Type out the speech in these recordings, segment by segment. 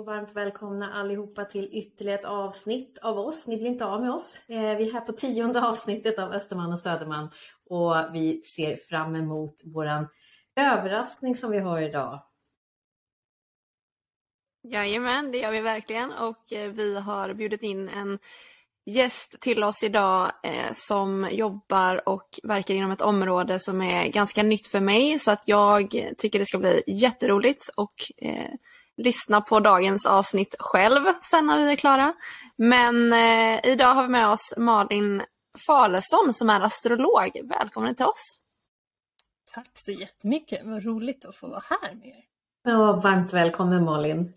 Och varmt välkomna allihopa till ytterligare ett avsnitt av oss. Ni blir inte av med oss. Eh, vi är här på tionde avsnittet av Österman och Söderman och vi ser fram emot våran överraskning som vi har idag. Jajamän, det gör vi verkligen och eh, vi har bjudit in en gäst till oss idag eh, som jobbar och verkar inom ett område som är ganska nytt för mig så att jag tycker det ska bli jätteroligt och eh, lyssna på dagens avsnitt själv sen när vi är klara. Men eh, idag har vi med oss Malin Falesson som är astrolog. Välkommen till oss! Tack så jättemycket, vad roligt att få vara här med er. Ja, varmt välkommen Malin!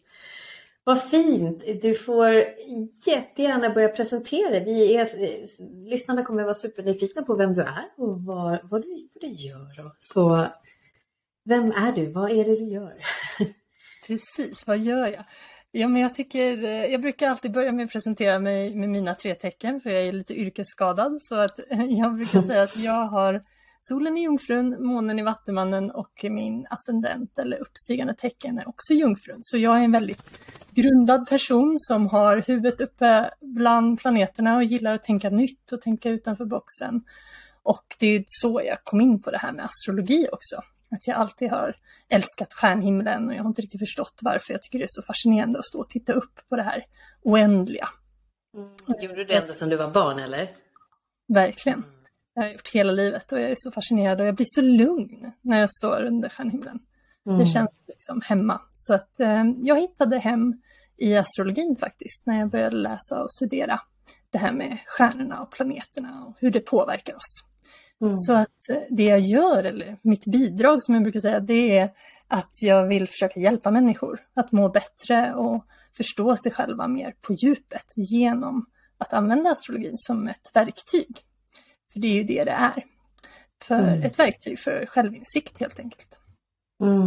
Vad fint! Du får jättegärna börja presentera dig. Eh, lyssnarna kommer att vara supernyfikna på vem du är och vad, vad, du, vad du gör. Så vem är du? Vad är det du gör? Precis, vad gör jag? Ja, men jag, tycker, eh, jag brukar alltid börja med att presentera mig med mina tre tecken för jag är lite yrkesskadad. Så att eh, jag brukar säga att jag har solen i jungfrun, månen i vattumannen och min ascendent eller uppstigande tecken är också jungfrun. Så jag är en väldigt grundad person som har huvudet uppe bland planeterna och gillar att tänka nytt och tänka utanför boxen. Och det är så jag kom in på det här med astrologi också. Att jag alltid har älskat stjärnhimlen och jag har inte riktigt förstått varför jag tycker det är så fascinerande att stå och titta upp på det här oändliga. Mm. Gjorde du det ända sedan du var barn eller? Verkligen. Mm. Jag har gjort hela livet och jag är så fascinerad och jag blir så lugn när jag står under stjärnhimlen. Mm. Det känns liksom hemma. Så att eh, jag hittade hem i astrologin faktiskt när jag började läsa och studera det här med stjärnorna och planeterna och hur det påverkar oss. Mm. Så att det jag gör, eller mitt bidrag som jag brukar säga, det är att jag vill försöka hjälpa människor att må bättre och förstå sig själva mer på djupet genom att använda astrologin som ett verktyg. För det är ju det det är. För mm. Ett verktyg för självinsikt helt enkelt. Mm.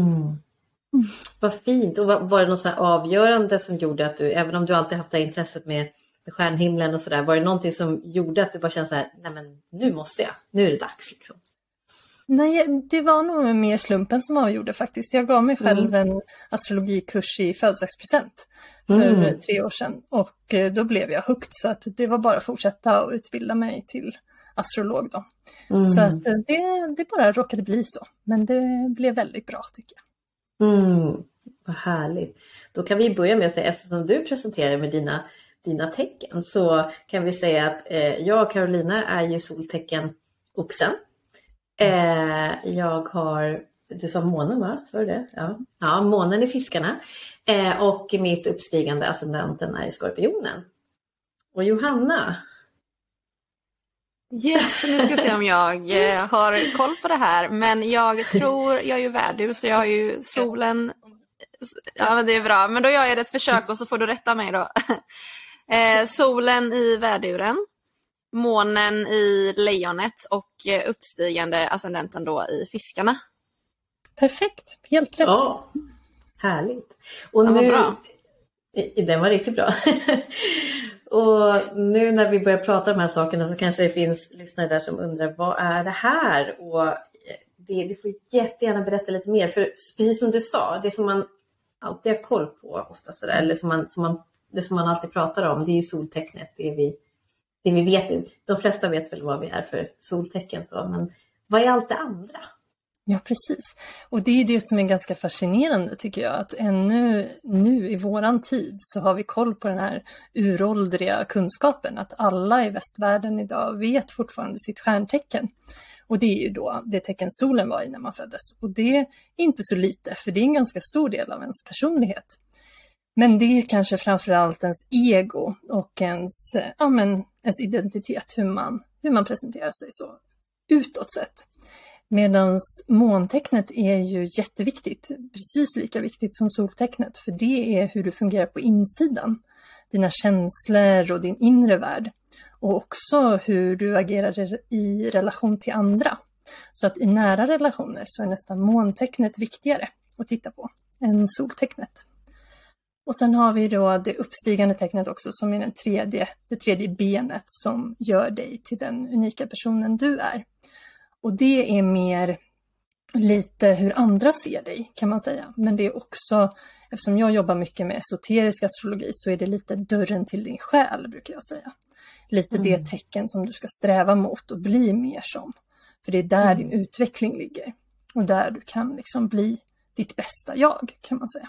Mm. Vad fint! Och var det något avgörande som gjorde att du, även om du alltid haft det här intresset med stjärnhimlen och sådär. Var det någonting som gjorde att du bara kände så här, nej men nu måste jag, nu är det dags liksom? Nej, det var nog mer slumpen som avgjorde faktiskt. Jag gav mig själv mm. en astrologikurs i födelsedagspresent för mm. tre år sedan och eh, då blev jag hooked så att det var bara att fortsätta och utbilda mig till astrolog då. Mm. Så att eh, det, det bara råkade bli så, men det blev väldigt bra tycker jag. Mm. Vad härligt. Då kan vi börja med att säga, eftersom du presenterar med dina dina tecken så kan vi säga att eh, jag och Carolina är ju soltecken Oxen. Eh, jag har, du sa månen va? Sa du det? Ja, ja månen i fiskarna. Eh, och mitt uppstigande ascendenten är i skorpionen. Och Johanna? Yes, nu ska vi se om jag eh, har koll på det här. Men jag tror, jag är ju värdur så jag har ju solen Ja men det är bra, men då gör jag ett försök och så får du rätta mig då. Eh, solen i värduren, månen i lejonet och eh, uppstigande ascendenten då i fiskarna. Perfekt, helt rätt. Ja, härligt. Och den nu... var bra. Den var riktigt bra. och nu när vi börjar prata om de här sakerna så kanske det finns lyssnare där som undrar vad är det här? Och eh, det, du får jättegärna berätta lite mer. För precis som du sa, det som man alltid har koll på ofta sådär, eller som man, som man det som man alltid pratar om, det är ju soltecknet. Det, är vi, det vi vet. De flesta vet väl vad vi är för soltecken, så, men vad är allt det andra? Ja, precis. Och det är det som är ganska fascinerande tycker jag, att ännu nu i våran tid så har vi koll på den här uråldriga kunskapen, att alla i västvärlden idag vet fortfarande sitt stjärntecken. Och det är ju då det tecken solen var i när man föddes. Och det är inte så lite, för det är en ganska stor del av ens personlighet. Men det är kanske framförallt ens ego och ens, ja, men, ens identitet, hur man, hur man presenterar sig så utåt sett. Medan måntecknet är ju jätteviktigt, precis lika viktigt som soltecknet, för det är hur du fungerar på insidan. Dina känslor och din inre värld. Och också hur du agerar i relation till andra. Så att i nära relationer så är nästan måntecknet viktigare att titta på än soltecknet. Och sen har vi då det uppstigande tecknet också som är den tredje, det tredje benet som gör dig till den unika personen du är. Och det är mer lite hur andra ser dig kan man säga. Men det är också, eftersom jag jobbar mycket med esoterisk astrologi, så är det lite dörren till din själ brukar jag säga. Lite mm. det tecken som du ska sträva mot och bli mer som. För det är där mm. din utveckling ligger. Och där du kan liksom bli ditt bästa jag kan man säga.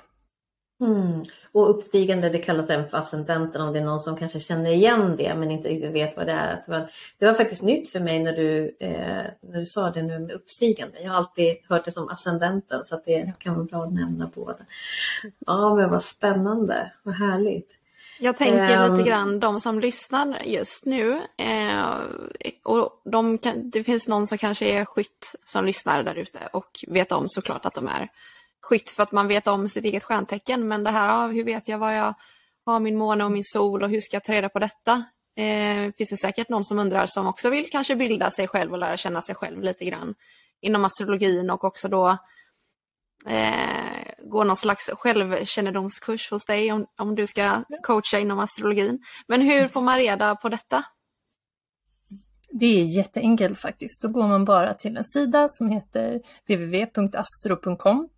Mm. Och uppstigande, det kallas även för ascendenten om det är någon som kanske känner igen det men inte riktigt vet vad det är. Det var, det var faktiskt nytt för mig när du, eh, när du sa det nu med uppstigande. Jag har alltid hört det som ascendenten så det kan vara bra att nämna båda. Ja men vad spännande, vad härligt. Jag tänker um, lite grann de som lyssnar just nu. Eh, och de kan, det finns någon som kanske är skytt som lyssnar där ute och vet om såklart att de är skytt för att man vet om sitt eget stjärntecken. Men det här, ja, hur vet jag vad jag har min måne och min sol och hur ska jag ta reda på detta? Eh, finns det säkert någon som undrar som också vill kanske bilda sig själv och lära känna sig själv lite grann inom astrologin och också då eh, gå någon slags självkännedomskurs hos dig om, om du ska coacha inom astrologin. Men hur får man reda på detta? Det är jätteenkelt faktiskt. Då går man bara till en sida som heter www.astro.com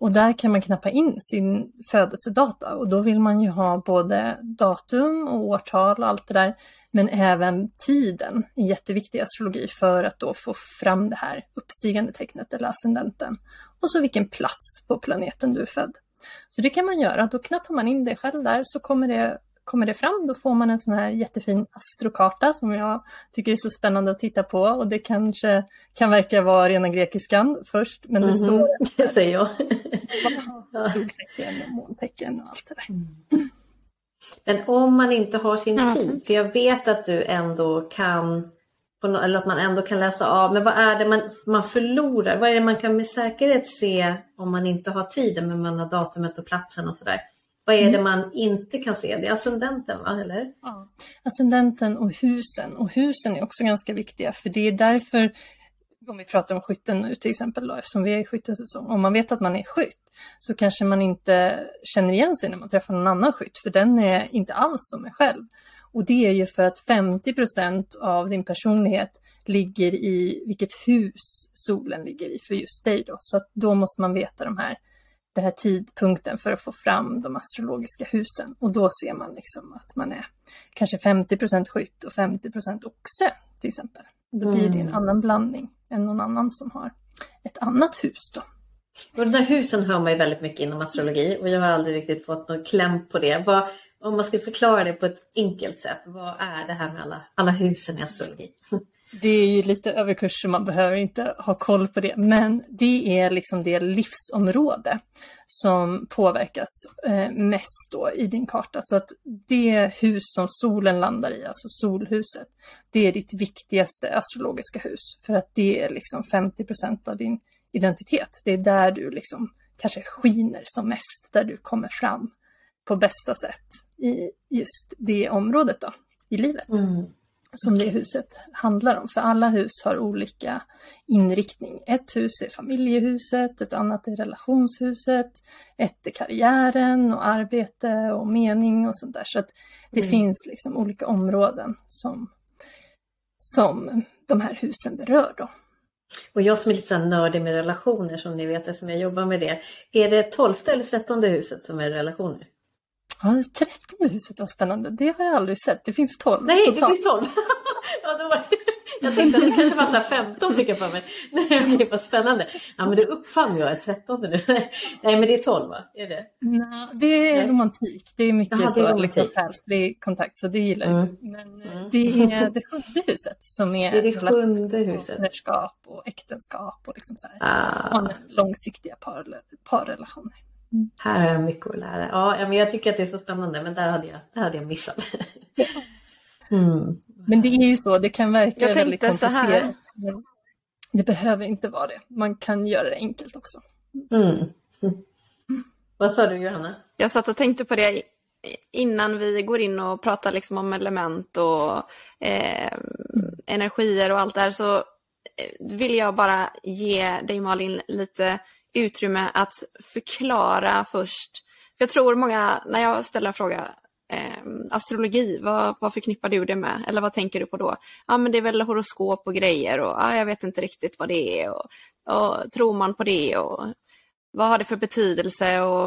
och där kan man knappa in sin födelsedata och då vill man ju ha både datum och årtal och allt det där. Men även tiden är jätteviktig i astrologi för att då få fram det här uppstigande tecknet eller ascendenten. Och så vilken plats på planeten du är född. Så det kan man göra, då knappar man in det själv där så kommer det kommer det fram, då får man en sån här jättefin astrokarta som jag tycker är så spännande att titta på och det kanske kan verka vara rena grekiskan först, men det mm -hmm. står... Det säger jag. Soltecken och måntecken och allt det där. Mm. Men om man inte har sin mm. tid, för jag vet att du ändå kan eller att man ändå kan läsa av, men vad är det man, man förlorar? Vad är det man kan med säkerhet se om man inte har tiden men man har datumet och platsen och sådär? Vad är det mm. man inte kan se? Det är ascendenten, va? eller? Ja, ascendenten och husen. Och husen är också ganska viktiga, för det är därför, om vi pratar om skytten nu till exempel, då, eftersom vi är i skyttens säsong, om man vet att man är skytt så kanske man inte känner igen sig när man träffar någon annan skytt, för den är inte alls som en själv. Och det är ju för att 50% av din personlighet ligger i vilket hus solen ligger i för just dig då. Så att då måste man veta de här den här tidpunkten för att få fram de astrologiska husen. Och då ser man liksom att man är kanske 50% skytt och 50 oxe till exempel. Då blir det en mm. annan blandning än någon annan som har ett annat hus då. Och de där husen hör man ju väldigt mycket inom astrologi och jag har aldrig riktigt fått någon kläm på det. Vad, om man ska förklara det på ett enkelt sätt, vad är det här med alla, alla husen i astrologi? Det är ju lite överkurs så man behöver inte ha koll på det. Men det är liksom det livsområde som påverkas eh, mest då i din karta. Så att det hus som solen landar i, alltså solhuset, det är ditt viktigaste astrologiska hus. För att det är liksom 50 procent av din identitet. Det är där du liksom kanske skiner som mest, där du kommer fram på bästa sätt i just det området då, i livet. Mm som det huset handlar om. För alla hus har olika inriktning. Ett hus är familjehuset, ett annat är relationshuset, ett är karriären och arbete och mening och sånt där. Så att det mm. finns liksom olika områden som, som de här husen berör då. Och jag som är lite nördig med relationer som ni vet eftersom jag jobbar med det. Är det tolfte eller trettonde huset som är relationer? Ja, det trettonde huset var spännande. Det har jag aldrig sett. Det finns tolv. Nej, totalt. det finns tolv. ja, då var... Jag tänkte att det kanske var så 15 fick jag för mig. Nej, det var spännande. Ja, men det uppfann jag ett trettonde nu. Nej, men det är tolv va? Är det? Nej, det är Nej. romantik. Det är mycket Aha, så, liksom själslig kontakt, så det gillar jag. Mm. Men eh, mm. det är det sjunde huset som är, det är det sjunde huset. Partnerskap och äktenskap och liksom så här, ah. långsiktiga par, parrelationer. Här har jag mycket att lära. Ja, men jag tycker att det är så spännande, men där hade jag, där hade jag missat. Mm. Men det är ju så, det kan verka jag väldigt komplicerat. Det behöver inte vara det. Man kan göra det enkelt också. Mm. Mm. Vad sa du Johanna? Jag satt och tänkte på det innan vi går in och pratar liksom om element och eh, energier och allt det här så eh, vill jag bara ge dig Malin lite utrymme att förklara först. För jag tror många, när jag ställer en fråga eh, astrologi, vad, vad förknippar du det med? Eller vad tänker du på då? Ja men det är väl horoskop och grejer och ah, jag vet inte riktigt vad det är och, och tror man på det och vad har det för betydelse och,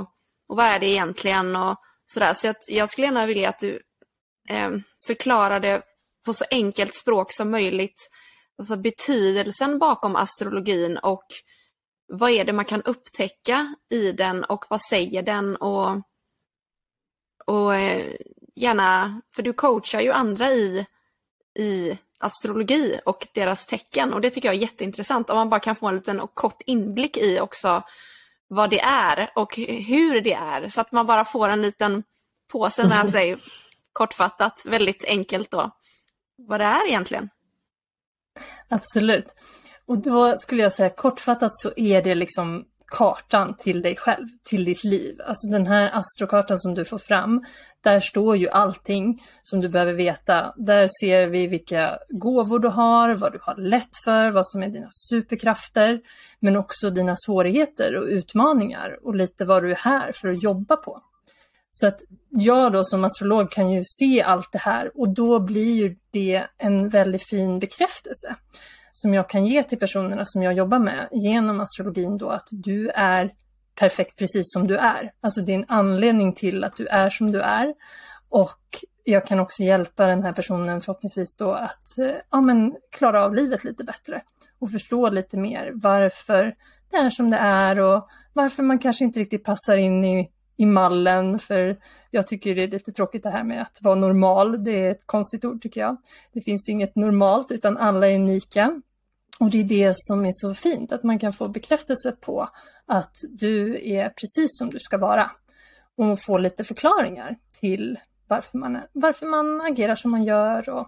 och vad är det egentligen och sådär. Så jag, jag skulle gärna vilja att du eh, förklarade på så enkelt språk som möjligt alltså betydelsen bakom astrologin och vad är det man kan upptäcka i den och vad säger den och, och eh, gärna, för du coachar ju andra i, i astrologi och deras tecken och det tycker jag är jätteintressant om man bara kan få en liten och kort inblick i också vad det är och hur det är så att man bara får en liten påse med sig kortfattat, väldigt enkelt då, vad det är egentligen. Absolut. Och då skulle jag säga kortfattat så är det liksom kartan till dig själv, till ditt liv. Alltså den här astrokartan som du får fram, där står ju allting som du behöver veta. Där ser vi vilka gåvor du har, vad du har lätt för, vad som är dina superkrafter, men också dina svårigheter och utmaningar och lite vad du är här för att jobba på. Så att jag då som astrolog kan ju se allt det här och då blir ju det en väldigt fin bekräftelse som jag kan ge till personerna som jag jobbar med genom astrologin då att du är perfekt precis som du är. Alltså det är en anledning till att du är som du är. Och jag kan också hjälpa den här personen förhoppningsvis då att eh, ja, men, klara av livet lite bättre och förstå lite mer varför det är som det är och varför man kanske inte riktigt passar in i, i mallen. För jag tycker det är lite tråkigt det här med att vara normal. Det är ett konstigt ord tycker jag. Det finns inget normalt utan alla är unika. Och det är det som är så fint, att man kan få bekräftelse på att du är precis som du ska vara. Och få lite förklaringar till varför man, är, varför man agerar som man gör och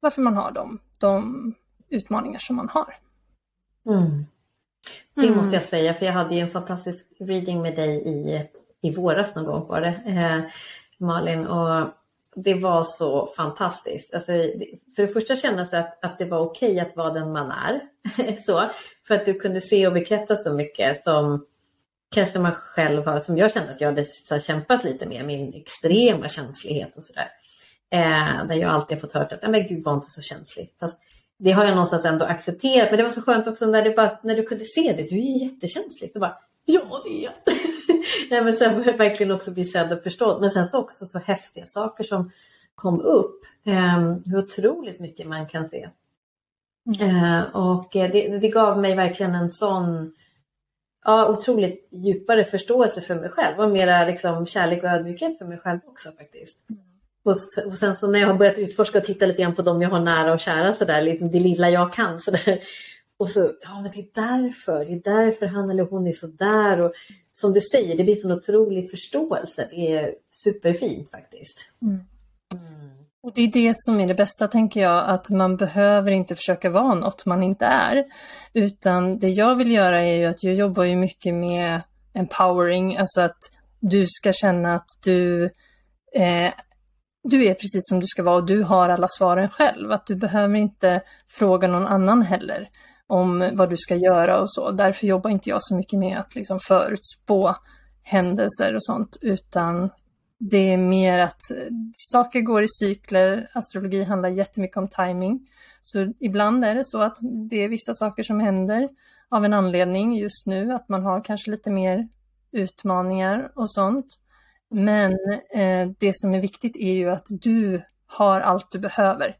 varför man har de, de utmaningar som man har. Mm. Det mm. måste jag säga, för jag hade ju en fantastisk reading med dig i, i våras någon gång var det, eh, Malin. Och det var så fantastiskt. Alltså, för det första kändes det att, att det var okej att vara den man är. så, för att du kunde se och bekräfta så mycket som kanske man själv har, som jag kände att jag hade så kämpat lite med, min extrema känslighet och sådär. Eh, där jag alltid har fått höra att, men gud var inte så känslig. Fast det har jag någonstans ändå accepterat. Men det var så skönt också när, det bara, när du kunde se det, du är ju jättekänslig. Så bara, ja det är jag. Nej, men sen verkligen också bli sedd och förstådd. Men sen så också så häftiga saker som kom upp. Eh, hur otroligt mycket man kan se. Mm. Eh, och det, det, gav mig verkligen en sån ja, otroligt djupare förståelse för mig själv och mera liksom, kärlek och ödmjukhet för mig själv också faktiskt. Mm. Och, och sen så när jag har börjat utforska och titta lite grann på dem jag har nära och kära sådär, det lilla jag kan sådär. Och så, ja men det är därför, det är därför han eller hon är sådär. Och som du säger, det blir en otrolig förståelse. Det är superfint faktiskt. Mm. Mm. Och det är det som är det bästa tänker jag, att man behöver inte försöka vara något man inte är. Utan det jag vill göra är ju att jag jobbar ju mycket med empowering, alltså att du ska känna att du, eh, du är precis som du ska vara och du har alla svaren själv. Att du behöver inte fråga någon annan heller om vad du ska göra och så. Därför jobbar inte jag så mycket med att liksom förutspå händelser och sånt, utan det är mer att saker går i cykler. Astrologi handlar jättemycket om timing. Så ibland är det så att det är vissa saker som händer av en anledning just nu, att man har kanske lite mer utmaningar och sånt. Men eh, det som är viktigt är ju att du har allt du behöver.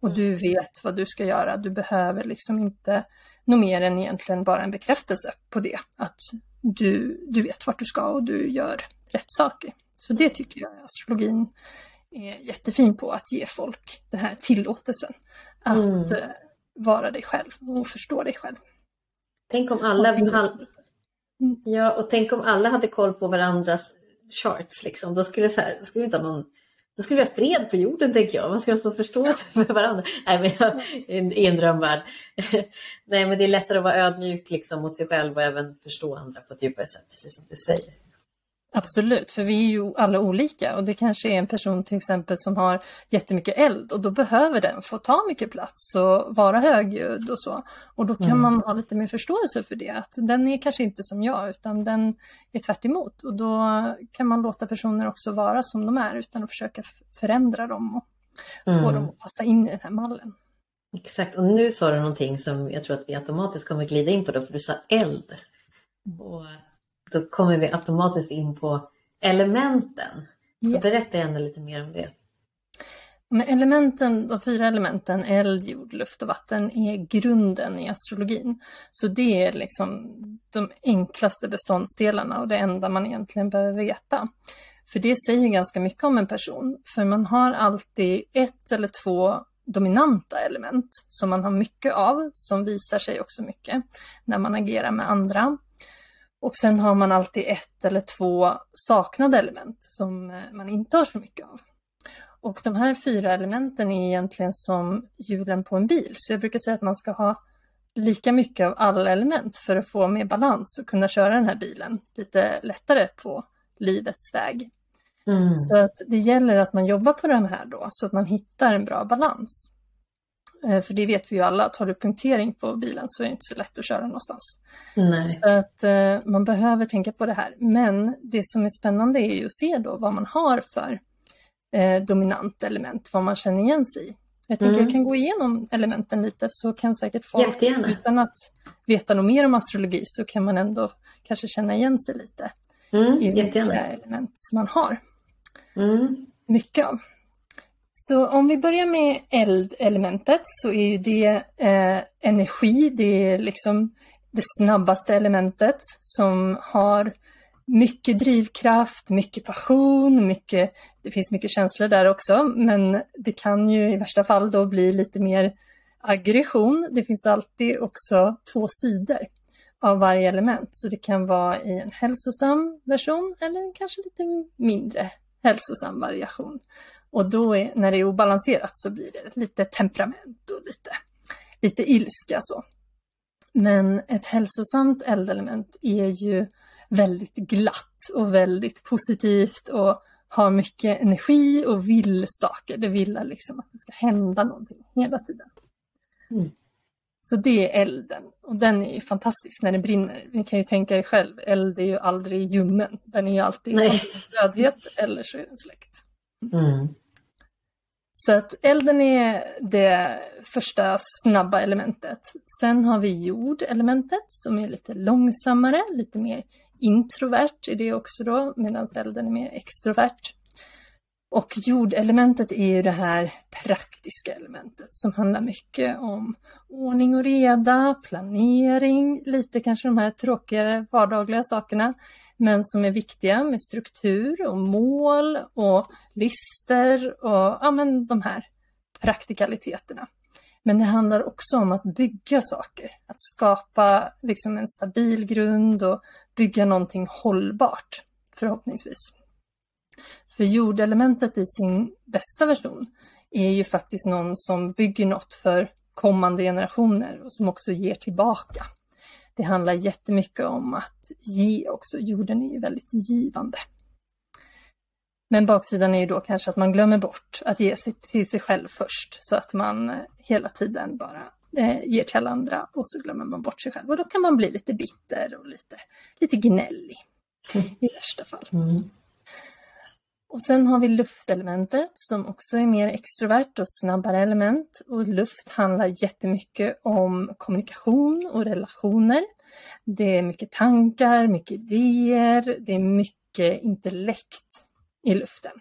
Och du mm. vet vad du ska göra. Du behöver liksom inte något mer än egentligen bara en bekräftelse på det. Att du, du vet vart du ska och du gör rätt saker. Så det tycker jag astrologin är jättefin på, att ge folk den här tillåtelsen. Att mm. Eh, vara dig själv och förstå dig själv. Tänk om alla, all, ja, och tänk om alla hade koll på varandras charts. Liksom. Då skulle, så här, då skulle vi inte ha någon då skulle vi ha fred på jorden tänker jag. Man ska alltså förstå sig för varandra. Nej, men jag, I en drömvärld. Nej, men det är lättare att vara ödmjuk liksom, mot sig själv och även förstå andra på ett djupare sätt, precis som du säger. Absolut, för vi är ju alla olika och det kanske är en person till exempel som har jättemycket eld och då behöver den få ta mycket plats och vara högljudd och så. Och då kan mm. man ha lite mer förståelse för det, att den är kanske inte som jag utan den är tvärt emot. och då kan man låta personer också vara som de är utan att försöka förändra dem och mm. få dem att passa in i den här mallen. Exakt, och nu sa du någonting som jag tror att vi automatiskt kommer glida in på då, för du sa eld. Och då kommer vi automatiskt in på elementen. Så ja. berätta gärna lite mer om det. Men elementen, de fyra elementen, eld, jord, luft och vatten, är grunden i astrologin. Så det är liksom de enklaste beståndsdelarna och det enda man egentligen behöver veta. För det säger ganska mycket om en person, för man har alltid ett eller två dominanta element som man har mycket av, som visar sig också mycket när man agerar med andra. Och sen har man alltid ett eller två saknade element som eh, man inte har så mycket av. Och de här fyra elementen är egentligen som hjulen på en bil. Så jag brukar säga att man ska ha lika mycket av alla element för att få mer balans och kunna köra den här bilen lite lättare på livets väg. Mm. Så att det gäller att man jobbar på de här då, så att man hittar en bra balans. Eh, för det vet vi ju alla, att har du punktering på bilen så är det inte så lätt att köra någonstans. Nej. Så att eh, man behöver tänka på det här. Men det som är spännande är ju att se då vad man har för eh, dominant element, vad man känner igen sig i. Jag tänker mm. jag kan gå igenom elementen lite så kan säkert folk, Jättegärna. utan att veta något mer om astrologi, så kan man ändå kanske känna igen sig lite mm, i vilka element man har. Mm. Mycket av. Så om vi börjar med eldelementet så är ju det eh, energi, det är liksom det snabbaste elementet som har mycket drivkraft, mycket passion, mycket, det finns mycket känslor där också, men det kan ju i värsta fall då bli lite mer aggression. Det finns alltid också två sidor av varje element, så det kan vara i en hälsosam version eller en kanske lite mindre hälsosam variation. Och då är, när det är obalanserat så blir det lite temperament och lite, lite ilska så. Men ett hälsosamt eldelement är ju väldigt glatt och väldigt positivt och har mycket energi och vill saker. Det vill liksom att det ska hända någonting hela tiden. Mm. Så det är elden och den är fantastisk när det brinner. Ni kan ju tänka er själv, eld är ju aldrig ljummen. Den är ju alltid dödhet eller så är den släckt. Mm. Så att elden är det första snabba elementet. Sen har vi jordelementet som är lite långsammare, lite mer introvert är det också då, medan elden är mer extrovert. Och jordelementet är ju det här praktiska elementet som handlar mycket om ordning och reda, planering, lite kanske de här tråkigare vardagliga sakerna men som är viktiga med struktur och mål och lister och ja, men de här praktikaliteterna. Men det handlar också om att bygga saker, att skapa liksom en stabil grund och bygga någonting hållbart förhoppningsvis. För jordelementet i sin bästa version är ju faktiskt någon som bygger något för kommande generationer och som också ger tillbaka det handlar jättemycket om att ge också. Jorden är ju väldigt givande. Men baksidan är ju då kanske att man glömmer bort att ge sig till sig själv först så att man hela tiden bara eh, ger till alla andra och så glömmer man bort sig själv. Och då kan man bli lite bitter och lite, lite gnällig mm. i värsta fall. Mm. Och sen har vi luftelementet som också är mer extrovert och snabbare element. Och luft handlar jättemycket om kommunikation och relationer. Det är mycket tankar, mycket idéer, det är mycket intellekt i luften.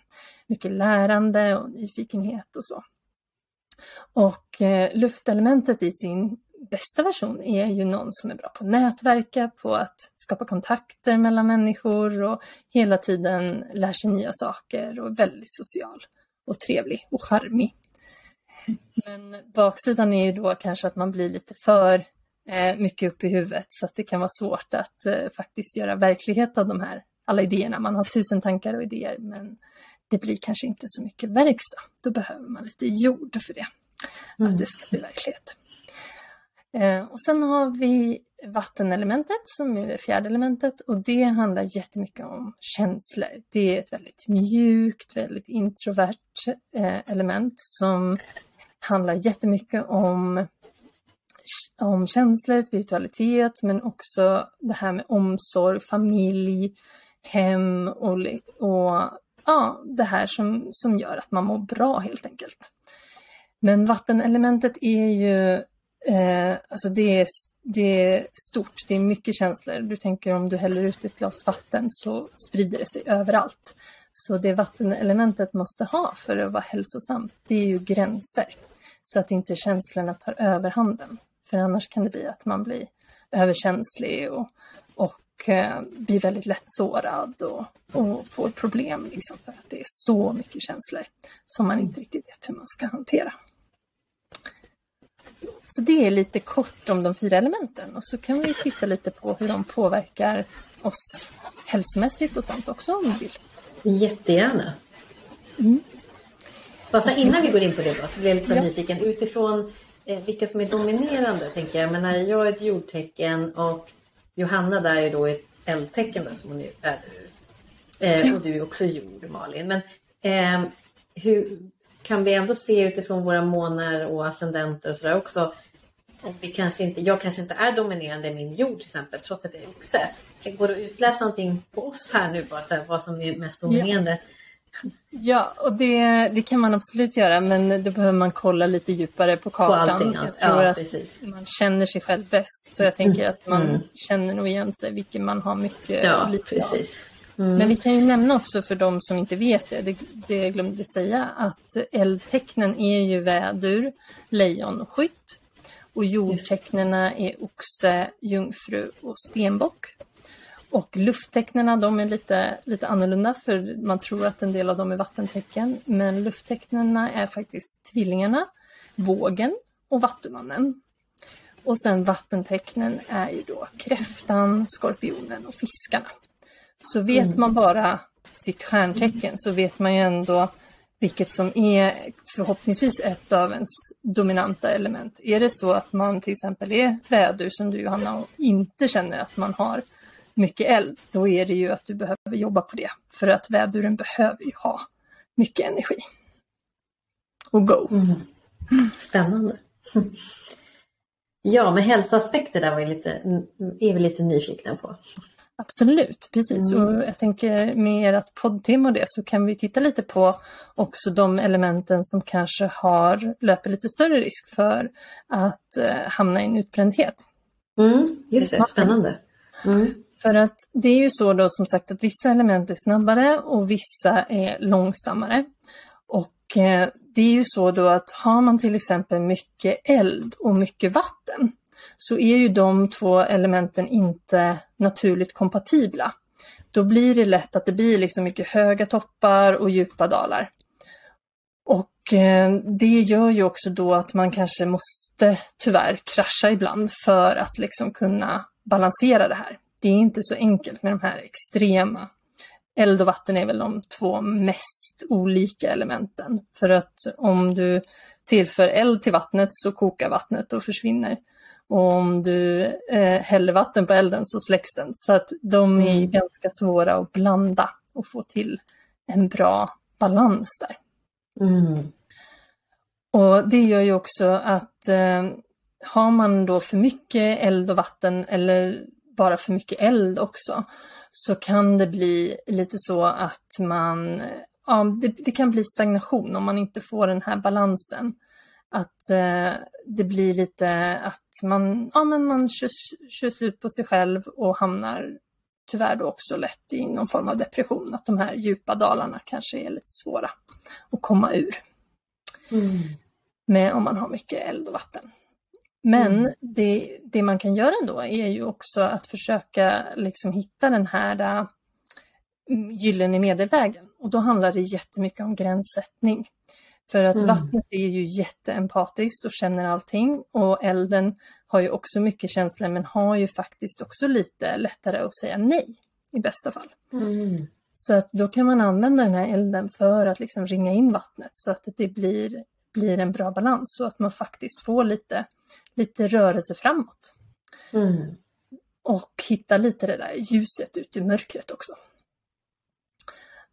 Mycket lärande och nyfikenhet och så. Och eh, luftelementet i sin bästa version är ju någon som är bra på att nätverka, på att skapa kontakter mellan människor och hela tiden lär sig nya saker och är väldigt social och trevlig och charmig. Men baksidan är ju då kanske att man blir lite för eh, mycket upp i huvudet så att det kan vara svårt att eh, faktiskt göra verklighet av de här alla idéerna. Man har tusen tankar och idéer men det blir kanske inte så mycket verkstad. Då behöver man lite jord för det, mm. att det ska bli verklighet. Eh, och sen har vi vattenelementet som är det fjärde elementet och det handlar jättemycket om känslor. Det är ett väldigt mjukt, väldigt introvert eh, element som handlar jättemycket om, om känslor, spiritualitet men också det här med omsorg, familj, hem och, och ja, det här som, som gör att man mår bra helt enkelt. Men vattenelementet är ju, eh, alltså det är, det är stort, det är mycket känslor. Du tänker om du häller ut ett glas vatten så sprider det sig överallt. Så det vattenelementet måste ha för att vara hälsosamt, det är ju gränser. Så att inte känslorna tar överhanden. För annars kan det bli att man blir överkänslig och, och eh, blir väldigt lätt sårad och, och får problem liksom för att det är så mycket känslor som man inte riktigt vet hur man ska hantera. Så det är lite kort om de fyra elementen och så kan vi titta lite på hur de påverkar oss hälsomässigt och sånt också om du vill. Jättegärna. Mm. Fast innan vi går in på det då, så blir jag lite ja. nyfiken utifrån eh, vilka som är dominerande tänker jag. Men när jag är ett jordtecken och Johanna där är då ett eldtecken då, som hon är eh, och du är också jord Malin. Men eh, hur, kan vi ändå se utifrån våra månar och ascendenter och sådär också om vi kanske inte, jag kanske inte är dominerande i min jord till exempel trots att jag är oxe. Går det att utläsa någonting på oss här nu bara så här, vad som är mest dominerande? Ja, ja och det, det kan man absolut göra men då behöver man kolla lite djupare på kartan. På allting, jag tror ja, att precis. man känner sig själv bäst så jag tänker att man mm. känner nog igen sig vilken man har mycket ja, lite precis. av. Mm. Men vi kan ju nämna också för de som inte vet det, det, det glömde vi säga, att eldtecknen är ju vädur, lejon och skytt. Och jordtecknena är oxe, jungfru och stenbock. Och lufttecknena de är lite, lite annorlunda för man tror att en del av dem är vattentecken. Men lufttecknena är faktiskt tvillingarna, vågen och vattumannen. Och sen vattentecknen är ju då kräftan, skorpionen och fiskarna. Så vet mm. man bara sitt stjärntecken så vet man ju ändå vilket som är förhoppningsvis ett av ens dominanta element. Är det så att man till exempel är vädur som du Johanna och inte känner att man har mycket eld, då är det ju att du behöver jobba på det. För att väduren behöver ju ha mycket energi. Och go! Mm. Spännande! Ja, men hälsoaspekter där var lite, är vi lite nyfikna på. Absolut, precis. Mm. Och jag tänker med ert poddtema och det så kan vi titta lite på också de elementen som kanske har, löper lite större risk för att eh, hamna i en utbrändhet. Mm, just det, spännande. Mm. För att det är ju så då som sagt att vissa element är snabbare och vissa är långsammare. Och eh, det är ju så då att har man till exempel mycket eld och mycket vatten så är ju de två elementen inte naturligt kompatibla. Då blir det lätt att det blir liksom mycket höga toppar och djupa dalar. Och eh, det gör ju också då att man kanske måste tyvärr krascha ibland för att liksom kunna balansera det här. Det är inte så enkelt med de här extrema. Eld och vatten är väl de två mest olika elementen. För att om du tillför eld till vattnet så kokar vattnet och försvinner. Och om du eh, häller vatten på elden så släcks den. Så att de är mm. ganska svåra att blanda och få till en bra balans där. Mm. Och det gör ju också att eh, har man då för mycket eld och vatten eller bara för mycket eld också så kan det bli lite så att man, ja, det, det kan bli stagnation om man inte får den här balansen att eh, det blir lite att man, ja, men man kör, kör slut på sig själv och hamnar tyvärr då också lätt i någon form av depression. Att de här djupa dalarna kanske är lite svåra att komma ur. Mm. Med, om man har mycket eld och vatten. Men mm. det, det, man kan göra ändå är ju också att försöka liksom hitta den här uh, gyllene medelvägen. Och då handlar det jättemycket om gränssättning. För att mm. vattnet är ju jätteempatiskt och känner allting och elden har ju också mycket känslor men har ju faktiskt också lite lättare att säga nej i bästa fall. Mm. Så att då kan man använda den här elden för att liksom ringa in vattnet så att det blir, blir en bra balans så att man faktiskt får lite, lite rörelse framåt. Mm. och hitta lite det där ljuset ut i mörkret också.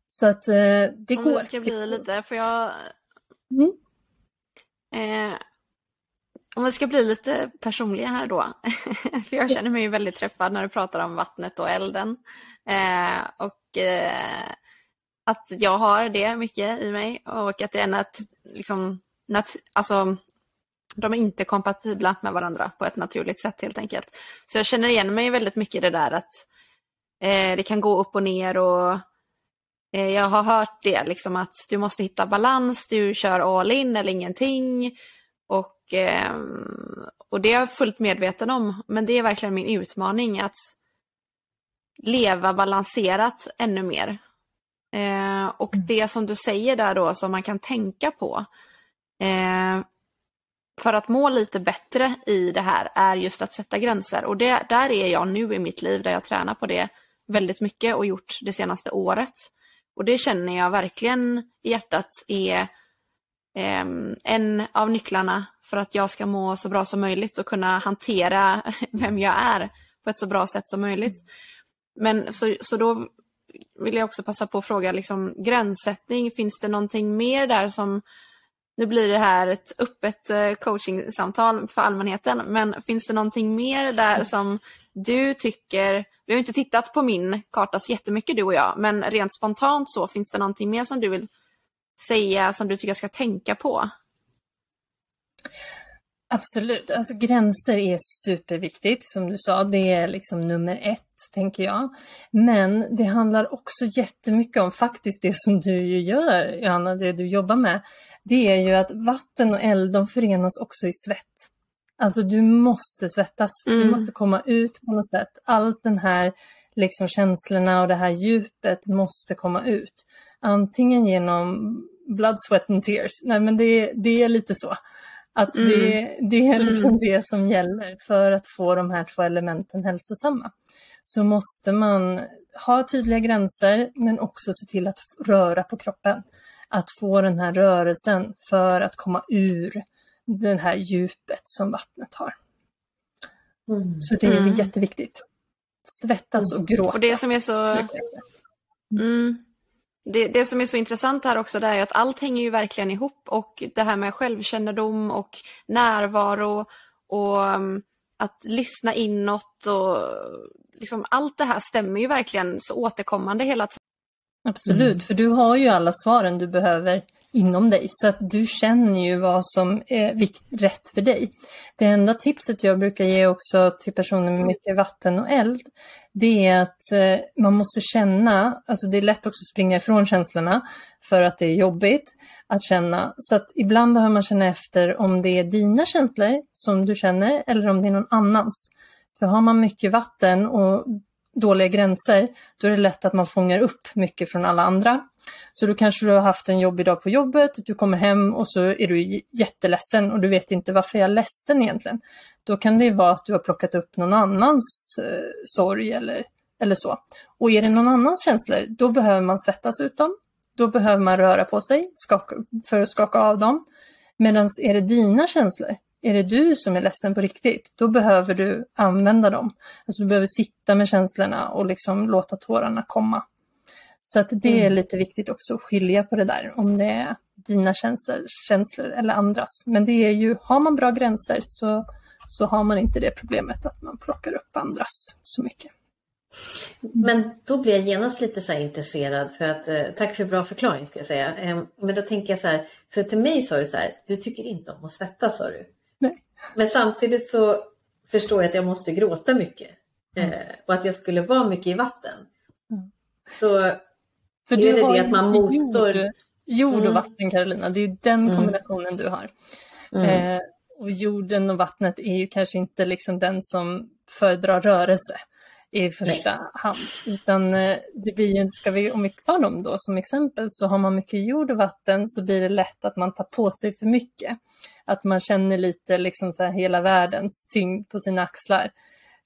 Så att eh, det Om går. Om det ska bli lite, för jag... Mm. Eh, om vi ska bli lite personliga här då, för jag känner mig ju väldigt träffad när du pratar om vattnet och elden. Eh, och eh, att jag har det mycket i mig och att det är nat liksom, nat alltså, de är inte kompatibla med varandra på ett naturligt sätt helt enkelt. Så jag känner igen mig väldigt mycket i det där att eh, det kan gå upp och ner och jag har hört det liksom att du måste hitta balans, du kör all in eller ingenting. Och, eh, och det är jag fullt medveten om, men det är verkligen min utmaning att leva balanserat ännu mer. Eh, och Mm. det som du säger där då som man kan tänka på eh, för att må lite bättre i det här är just att sätta gränser. Och det, där är jag nu i mitt liv där jag tränar på det väldigt mycket och gjort det senaste året. Och det känner jag verkligen i hjärtat är ehm, en av nycklarna för att jag ska må så bra som möjligt och kunna hantera vem jag är på ett så bra sätt som möjligt. Men så, så då vill jag också passa på att fråga liksom, gränssättning, finns det någonting mer där som nu blir det här ett öppet eh, coachingsamtal för allmänheten, men finns det någonting mer där som du tycker, vi har inte tittat på min karta så jättemycket du och jag, men rent spontant så, finns det någonting mer som du vill säga som du tycker jag ska tänka på? Absolut, alltså gränser är superviktigt som du sa, det är liksom nummer ett tänker jag. Men det handlar också jättemycket om faktiskt det som du ju gör Johanna, det du jobbar med. Det är ju att vatten och eld de förenas också i svett. Alltså du måste svettas, mm. du måste komma ut på något sätt. Allt den här liksom känslorna och det här djupet måste komma ut. Antingen genom blood, sweat and tears, nej men det, det är lite så. Att mm. det, det är liksom mm. det som gäller för att få de här två elementen hälsosamma. Så måste man ha tydliga gränser men också se till att röra på kroppen. Att få den här rörelsen för att komma ur det här djupet som vattnet har. Mm. Så det är mm. jätteviktigt. Svettas och gråta. Och det som är så... Mm. Det, det, som är så intressant här också det är att allt hänger ju verkligen ihop och det här med självkännedom och närvaro och um, att lyssna inåt och liksom allt det här stämmer ju verkligen så återkommande hela tiden. Absolut, mm. för du har ju alla svaren du behöver inom dig så att du känner ju vad som är rätt för dig. Det enda tipset jag brukar ge också till personer med mycket vatten och eld det är att eh, man måste känna, alltså det är lätt också att springa ifrån känslorna för att det är jobbigt att känna. Så att ibland behöver man känna efter om det är dina känslor som du känner eller om det är någon annans. För har man mycket vatten och dåliga gränser, då är det lätt att man fångar upp mycket från alla andra. Så då kanske du har haft en jobbig dag på jobbet, du kommer hem och så är du jätteledsen och du vet inte varför jag är ledsen egentligen. Då kan det vara att du har plockat upp någon annans eh, sorg eller, eller så. Och är det någon annans känslor, då behöver man svettas ut dem. Då behöver man röra på sig skaka, för att skaka av dem. Medan är det dina känslor, är det du som är ledsen på riktigt, då behöver du använda dem. Alltså du behöver sitta med känslorna och liksom låta tårarna komma. Så att det är lite viktigt också att skilja på det där, om det är dina känslor, känslor eller andras. Men det är ju, har man bra gränser så, så har man inte det problemet att man plockar upp andras så mycket. Men då blir jag genast lite så intresserad för att, eh, tack för bra förklaring ska jag säga. Eh, men då tänker jag så här, för till mig sa du så här, du tycker inte om att svettas sa du. Men samtidigt så förstår jag att jag måste gråta mycket. Mm. Eh, och att jag skulle vara mycket i vatten. Mm. Så för är det det att man motstår? Jord, jord och mm. vatten Carolina, det är den mm. kombinationen du har. Eh, och jorden och vattnet är ju kanske inte liksom den som föredrar rörelse i första Nej. hand. Utan eh, det blir, ska vi, om vi tar dem då som exempel, så har man mycket jord och vatten så blir det lätt att man tar på sig för mycket. Att man känner lite liksom så här hela världens tyngd på sina axlar.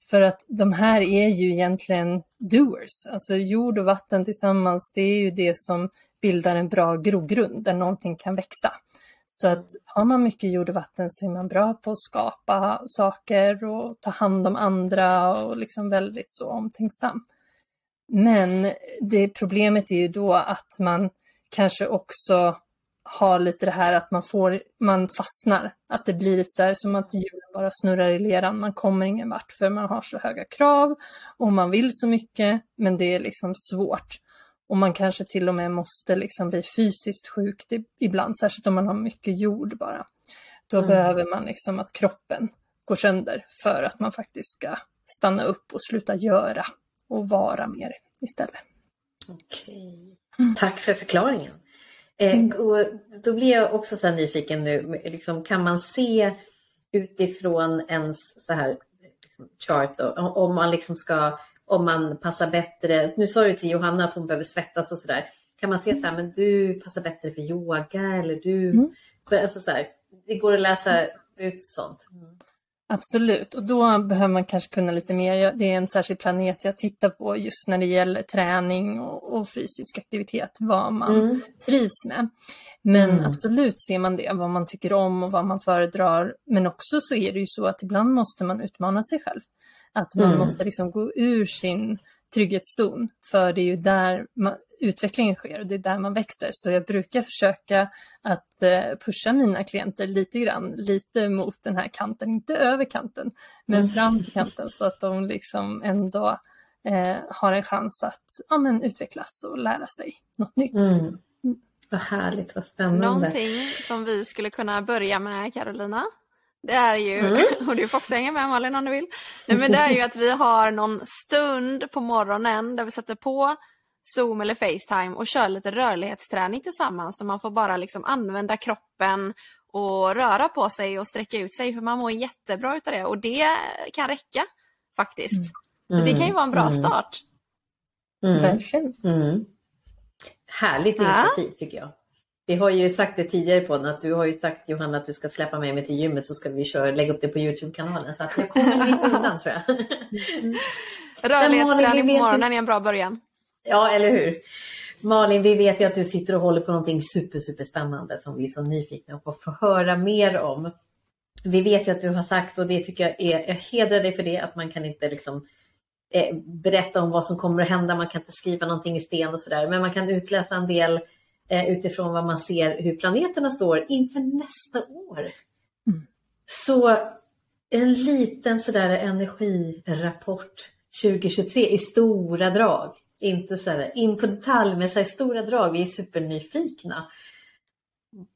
För att de här är ju egentligen doers. Alltså jord och vatten tillsammans, det är ju det som bildar en bra grogrund där någonting kan växa. Så att har man mycket jord och vatten så är man bra på att skapa saker och ta hand om andra och liksom väldigt så omtänksam. Men det problemet är ju då att man kanske också har lite det här att man får, man fastnar. Att det blir lite så här som att hjulen bara snurrar i leran. Man kommer ingen vart för man har så höga krav och man vill så mycket men det är liksom svårt. Och man kanske till och med måste liksom bli fysiskt sjuk ibland, särskilt om man har mycket jord bara. Då mm. behöver man liksom att kroppen går sönder för att man faktiskt ska stanna upp och sluta göra och vara mer istället. Okej. Mm. Tack för förklaringen. Eh, mm. och då blir jag också så nyfiken nu, liksom, kan man se utifrån ens så här liksom, chart då, om man liksom ska om man passar bättre. Nu sa du till Johanna att hon behöver svettas och sådär. Kan man se så här, men du passar bättre för yoga eller du... Mm. Alltså så här, det går att läsa ut sånt. Mm. Absolut, och då behöver man kanske kunna lite mer. Det är en särskild planet jag tittar på just när det gäller träning och, och fysisk aktivitet, vad man mm. trivs med. Men mm. absolut ser man det, vad man tycker om och vad man föredrar. Men också så är det ju så att ibland måste man utmana sig själv. Att man mm. måste liksom gå ur sin trygghetszon, för det är ju där man, utvecklingen sker och det är där man växer. Så jag brukar försöka att eh, pusha mina klienter lite grann, lite mot den här kanten, inte över kanten, men mm. fram till kanten så att de liksom ändå eh, har en chans att ja, men, utvecklas och lära sig något nytt. Mm. Vad härligt, vad spännande. Någonting som vi skulle kunna börja med, Carolina, det är ju, mm. och du får också hänga med Malin om du vill, Nej, men det är ju att vi har någon stund på morgonen där vi sätter på Zoom eller Facetime och kör lite rörlighetsträning tillsammans så man får bara liksom använda kroppen och röra på sig och sträcka ut sig för man mår jättebra utav det och det kan räcka faktiskt. Mm. Så det kan ju vara en bra mm. start. Mm. Verkligen. Mm. Härligt initiativ ja. tycker jag. Vi har ju sagt det tidigare på att du har ju sagt Johanna att du ska släppa med mig till gymmet så ska vi köra, lägga upp det på Youtube-kanalen. Så att jag kommer inte undan tror jag. Mm. Rörlighetsträning på morgonen är en bra början. Ja, eller hur. Malin, vi vet ju att du sitter och håller på någonting super, super spännande som vi är så nyfikna på att få höra mer om. Vi vet ju att du har sagt och det tycker jag är, jag hedrar dig för det, att man kan inte liksom eh, berätta om vad som kommer att hända, man kan inte skriva någonting i sten och sådär, men man kan utläsa en del utifrån vad man ser hur planeterna står inför nästa år. Mm. Så en liten sådär energirapport 2023 i stora drag. Inte så här, in på detalj, men så här, stora drag. Vi är supernyfikna.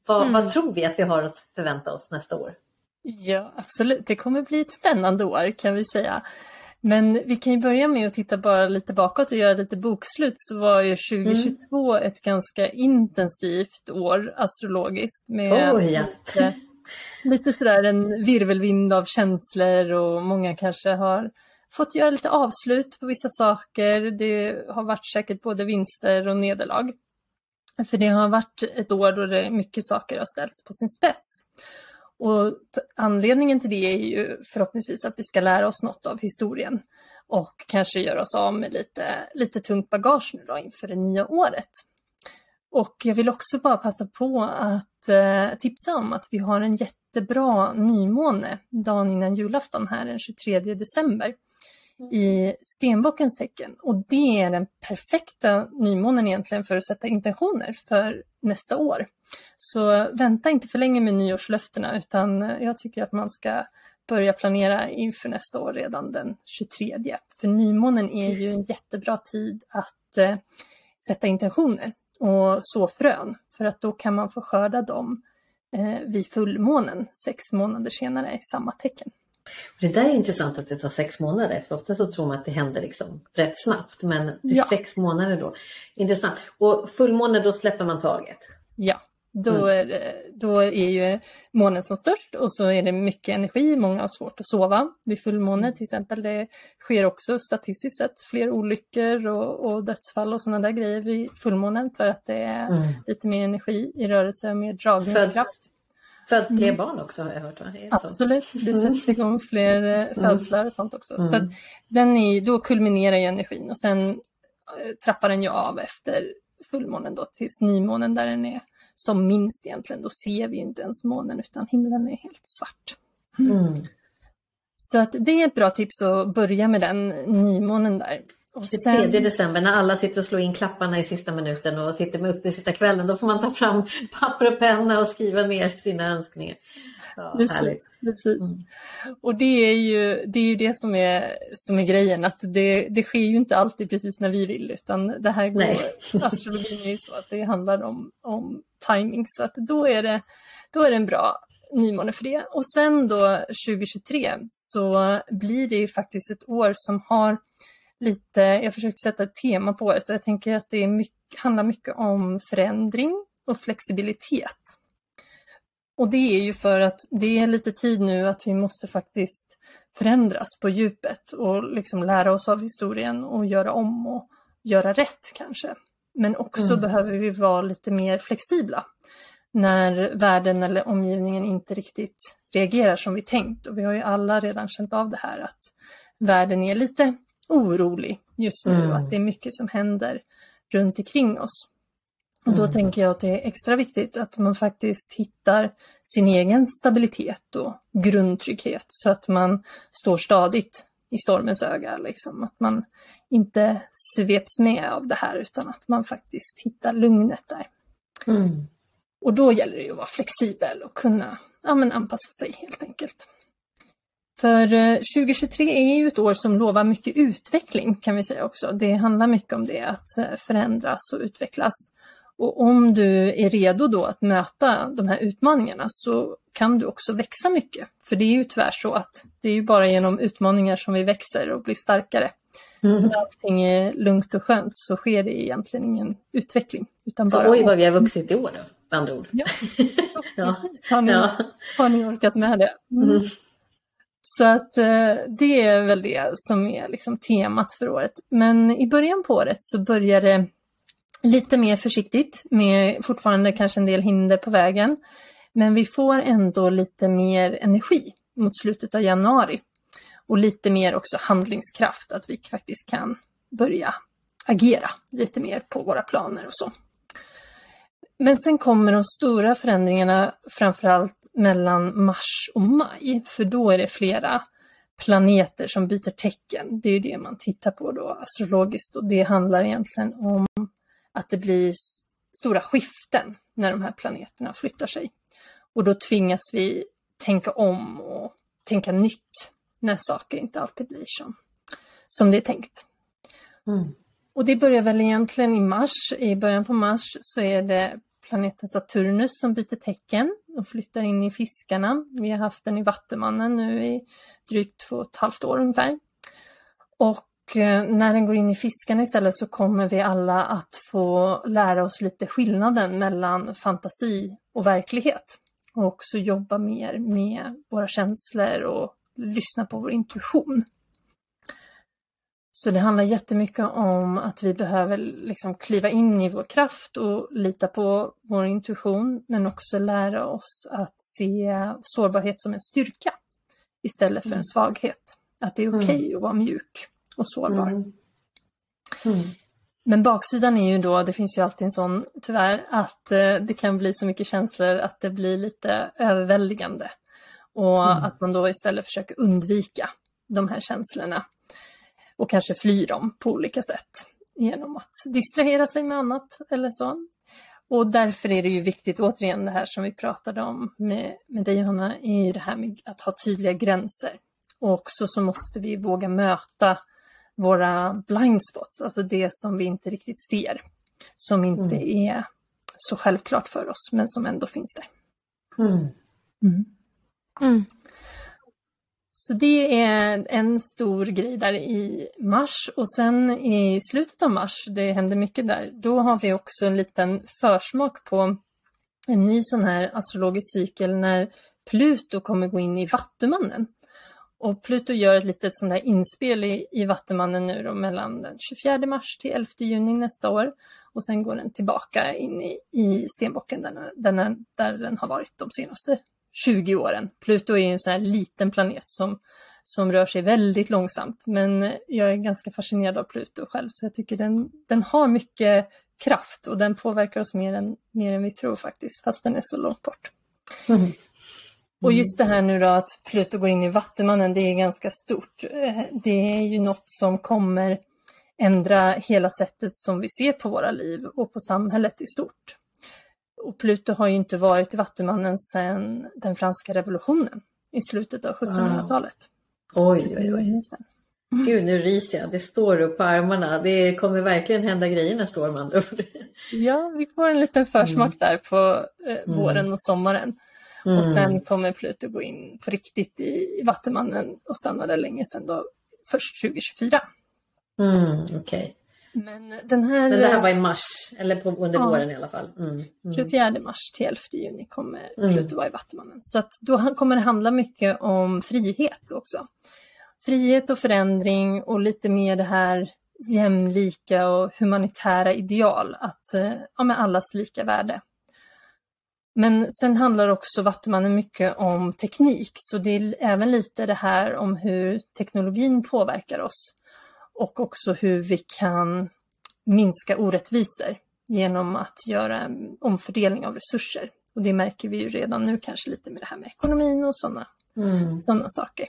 Vad, mm. vad tror vi att vi har att förvänta oss nästa år? Ja, absolut. Det kommer bli ett spännande år kan vi säga. Men vi kan ju börja med att titta bara lite bakåt och göra lite bokslut så var ju 2022 mm. ett ganska intensivt år astrologiskt med oh, ja. lite, lite sådär en virvelvind av känslor och många kanske har fått göra lite avslut på vissa saker. Det har varit säkert både vinster och nederlag. För det har varit ett år då det mycket saker har ställts på sin spets. Och anledningen till det är ju förhoppningsvis att vi ska lära oss något av historien och kanske göra oss av med lite, lite tungt bagage nu då inför det nya året. Och jag vill också bara passa på att eh, tipsa om att vi har en jättebra nymåne dagen innan julafton här den 23 december i stenbockens tecken. Och det är den perfekta nymånen egentligen för att sätta intentioner för nästa år. Så vänta inte för länge med nyårslöftena utan jag tycker att man ska börja planera inför nästa år redan den 23. För nymånen är ju en jättebra tid att eh, sätta intentioner och så frön för att då kan man få skörda dem eh, vid fullmånen sex månader senare i samma tecken. Det där är intressant att det tar sex månader, för ofta så tror man att det händer liksom rätt snabbt, men det är ja. sex månader då. Intressant. Och fullmåne, då släpper man taget? Då, mm. då är ju månen som störst och så är det mycket energi, många har svårt att sova vid fullmåne till exempel. Det sker också statistiskt sett fler olyckor och, och dödsfall och sådana där grejer vid fullmånen för att det är mm. lite mer energi i rörelse, mer dragningskraft. Föds fler mm. barn också har jag hört? Va? Absolut, det mm. sätts igång fler eh, mm. födslar och sånt också. Mm. Så den är, då kulminerar ju energin och sen eh, trappar den ju av efter fullmånen då tills nymånen där den är som minst egentligen, då ser vi inte ens månen utan himlen är helt svart. Mm. Så att det är ett bra tips att börja med den nymånen där. Och sen... 23 december när alla sitter och slår in klapparna i sista minuten och sitter med uppe i sitta kvällen, då får man ta fram papper och penna och skriva ner sina önskningar. Ja, precis. precis. Mm. Och det är ju det, är ju det som, är, som är grejen, att det, det sker ju inte alltid precis när vi vill, utan det här går, astrologin är ju så att det handlar om, om timing, så att då är det, då är det en bra nymåne för det. Och sen då 2023 så blir det ju faktiskt ett år som har lite, jag försökte sätta ett tema på det och jag tänker att det mycket, handlar mycket om förändring och flexibilitet. Och det är ju för att det är lite tid nu att vi måste faktiskt förändras på djupet och liksom lära oss av historien och göra om och göra rätt kanske. Men också mm. behöver vi vara lite mer flexibla när världen eller omgivningen inte riktigt reagerar som vi tänkt. Och vi har ju alla redan känt av det här att världen är lite orolig just nu, mm. att det är mycket som händer runt omkring oss. Och då mm. tänker jag att det är extra viktigt att man faktiskt hittar sin egen stabilitet och grundtrygghet så att man står stadigt i stormens öga. Liksom. Att man inte sveps med av det här utan att man faktiskt hittar lugnet där. Mm. Och då gäller det ju att vara flexibel och kunna ja, men anpassa sig helt enkelt. För 2023 eh, är ju ett år som lovar mycket utveckling kan vi säga också. Det handlar mycket om det, att eh, förändras och utvecklas. Och om du är redo då att möta de här utmaningarna så kan du också växa mycket. För det är ju tyvärr så att det är ju bara genom utmaningar som vi växer och blir starkare. Mm. När allting är lugnt och skönt så sker det egentligen ingen utveckling. Utan bara... Så oj vad vi har vuxit i år då, med andra ord. Ja, ja. Har, ni, ja. har ni orkat med det? Mm. Mm. Så att eh, det är väl det som är liksom temat för året. Men i början på året så börjar det lite mer försiktigt med fortfarande kanske en del hinder på vägen. Men vi får ändå lite mer energi mot slutet av januari. Och lite mer också handlingskraft, att vi faktiskt kan börja agera lite mer på våra planer och så. Men sen kommer de stora förändringarna framförallt mellan mars och maj, för då är det flera planeter som byter tecken. Det är det man tittar på då astrologiskt och det handlar egentligen om att det blir stora skiften när de här planeterna flyttar sig. Och då tvingas vi tänka om och tänka nytt när saker inte alltid blir som, som det är tänkt. Mm. Och det börjar väl egentligen i mars. I början på mars så är det planeten Saturnus som byter tecken och flyttar in i fiskarna. Vi har haft den i Vattumannen nu i drygt två och ett halvt år ungefär. Och när den går in i fiskarna istället så kommer vi alla att få lära oss lite skillnaden mellan fantasi och verklighet. Och också jobba mer med våra känslor och lyssna på vår intuition. Så det handlar jättemycket om att vi behöver liksom kliva in i vår kraft och lita på vår intuition, men också lära oss att se sårbarhet som en styrka istället för en mm. svaghet. Att det är okej okay mm. att vara mjuk och sårbar. Mm. Mm. Men baksidan är ju då, det finns ju alltid en sån tyvärr, att eh, det kan bli så mycket känslor att det blir lite överväldigande. Och mm. att man då istället försöker undvika de här känslorna och kanske fly dem på olika sätt genom att distrahera sig med annat eller så. Och därför är det ju viktigt, återigen det här som vi pratade om med, med dig Johanna, är ju det här med att ha tydliga gränser. Och också så måste vi våga möta våra blind spots, alltså det som vi inte riktigt ser. Som inte mm. är så självklart för oss, men som ändå finns där. Mm. Mm. mm. Så det är en stor grej där i mars och sen i slutet av mars, det händer mycket där, då har vi också en liten försmak på en ny sån här astrologisk cykel när Pluto kommer gå in i Vattumannen. Och Pluto gör ett litet sånt där inspel i, i Vattumannen nu då mellan den 24 mars till 11 juni nästa år. Och sen går den tillbaka in i, i stenbocken där den, där den har varit de senaste 20 åren. Pluto är en sån här liten planet som, som rör sig väldigt långsamt. Men jag är ganska fascinerad av Pluto själv, så jag tycker den, den har mycket kraft och den påverkar oss mer än, mer än vi tror faktiskt, fast den är så långt bort. Mm. Och just det här nu då att Pluto går in i Vattumannen, det är ganska stort. Eh, det är ju något som kommer ändra hela sättet som vi ser på våra liv och på samhället i stort. Och Pluto har ju inte varit i Vattumannen sedan den franska revolutionen i slutet av 1700-talet. Oj, oj, oj. Mm. Gud, nu ryser jag. Det står upp på armarna. Det kommer verkligen hända grejer nästa år med andra ord. Ja, vi får en liten försmak mm. där på eh, våren och sommaren. Mm. Och sen kommer Pluto gå in på riktigt i Vattumannen och stanna där länge sen då, först 2024. Mm. Okay. Men, den här, Men det här var i mars, eller på, under ja, våren i alla fall. Mm, mm. 24 mars till 11 juni kommer mm. Pluto vara i Vattumannen. Så att då kommer det handla mycket om frihet också. Frihet och förändring och lite mer det här jämlika och humanitära ideal, att eh, ja, med allas lika värde. Men sen handlar också Vattumannen mycket om teknik, så det är även lite det här om hur teknologin påverkar oss och också hur vi kan minska orättvisor genom att göra omfördelning av resurser. Och det märker vi ju redan nu kanske lite med det här med ekonomin och sådana mm. Såna saker.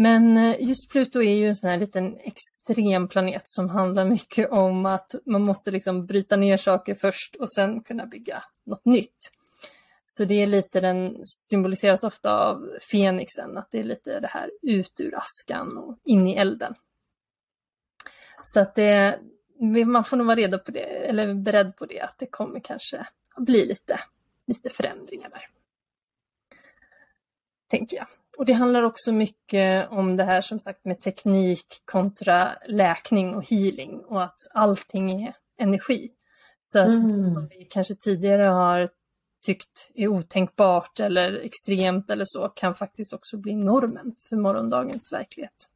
Men eh, just Pluto är ju en sån här liten extrem planet som handlar mycket om att man måste liksom bryta ner saker först och sen kunna bygga något nytt. Så det är lite, den symboliseras ofta av Fenixen, att det är lite det här ut ur askan och in i elden. Så att det, man får nog vara redo på det, eller beredd på det, att det kommer kanske bli lite, lite förändringar där. Tänker jag. Och det handlar också mycket om det här som sagt med teknik kontra läkning och healing och att allting är energi. Så att mm. som vi kanske tidigare har tyckt är otänkbart eller extremt eller så kan faktiskt också bli normen för morgondagens verklighet.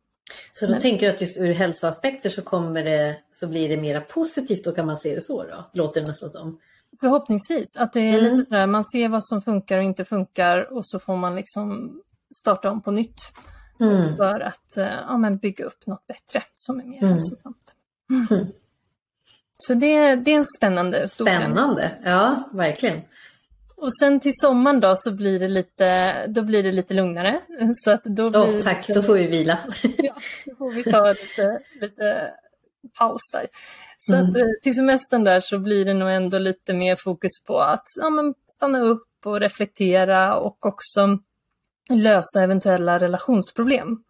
Så då Nej. tänker jag att just ur hälsoaspekter så kommer det, så blir det mera positivt, då kan man se det så då? Låter det nästan som. Förhoppningsvis, att det är mm. lite sådär, man ser vad som funkar och inte funkar och så får man liksom starta om på nytt. Mm. För att eh, ja, men bygga upp något bättre som är mer mm. hälsosamt. Mm. mm. Så det, det är en spännande Spännande, ja verkligen. Och sen till sommaren då så blir det lite, då blir det lite lugnare. Så att då blir oh, tack, lite, då får vi vila. ja, då får vi ta lite, lite paus där. Så mm. att eh, till semestern där så blir det nog ändå lite mer fokus på att ja, men stanna upp och reflektera och också lösa eventuella relationsproblem.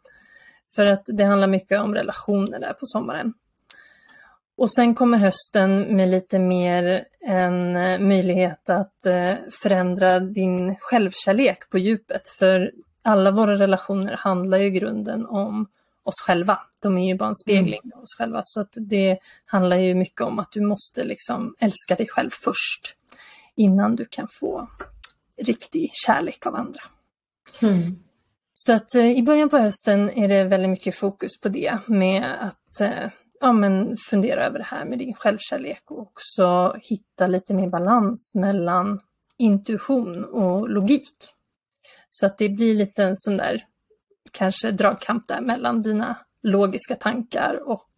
För att det handlar mycket om relationer där på sommaren. Och sen kommer hösten med lite mer en eh, möjlighet att eh, förändra din självkärlek på djupet. För alla våra relationer handlar ju i grunden om oss själva. De är ju bara en spegling mm. av oss själva. Så att det handlar ju mycket om att du måste liksom älska dig själv först. Innan du kan få riktig kärlek av andra. Mm. Så att eh, i början på hösten är det väldigt mycket fokus på det med att ja, men fundera över det här med din självkärlek och också hitta lite mer balans mellan intuition och logik. Så att det blir lite en sån där kanske dragkamp där mellan dina logiska tankar och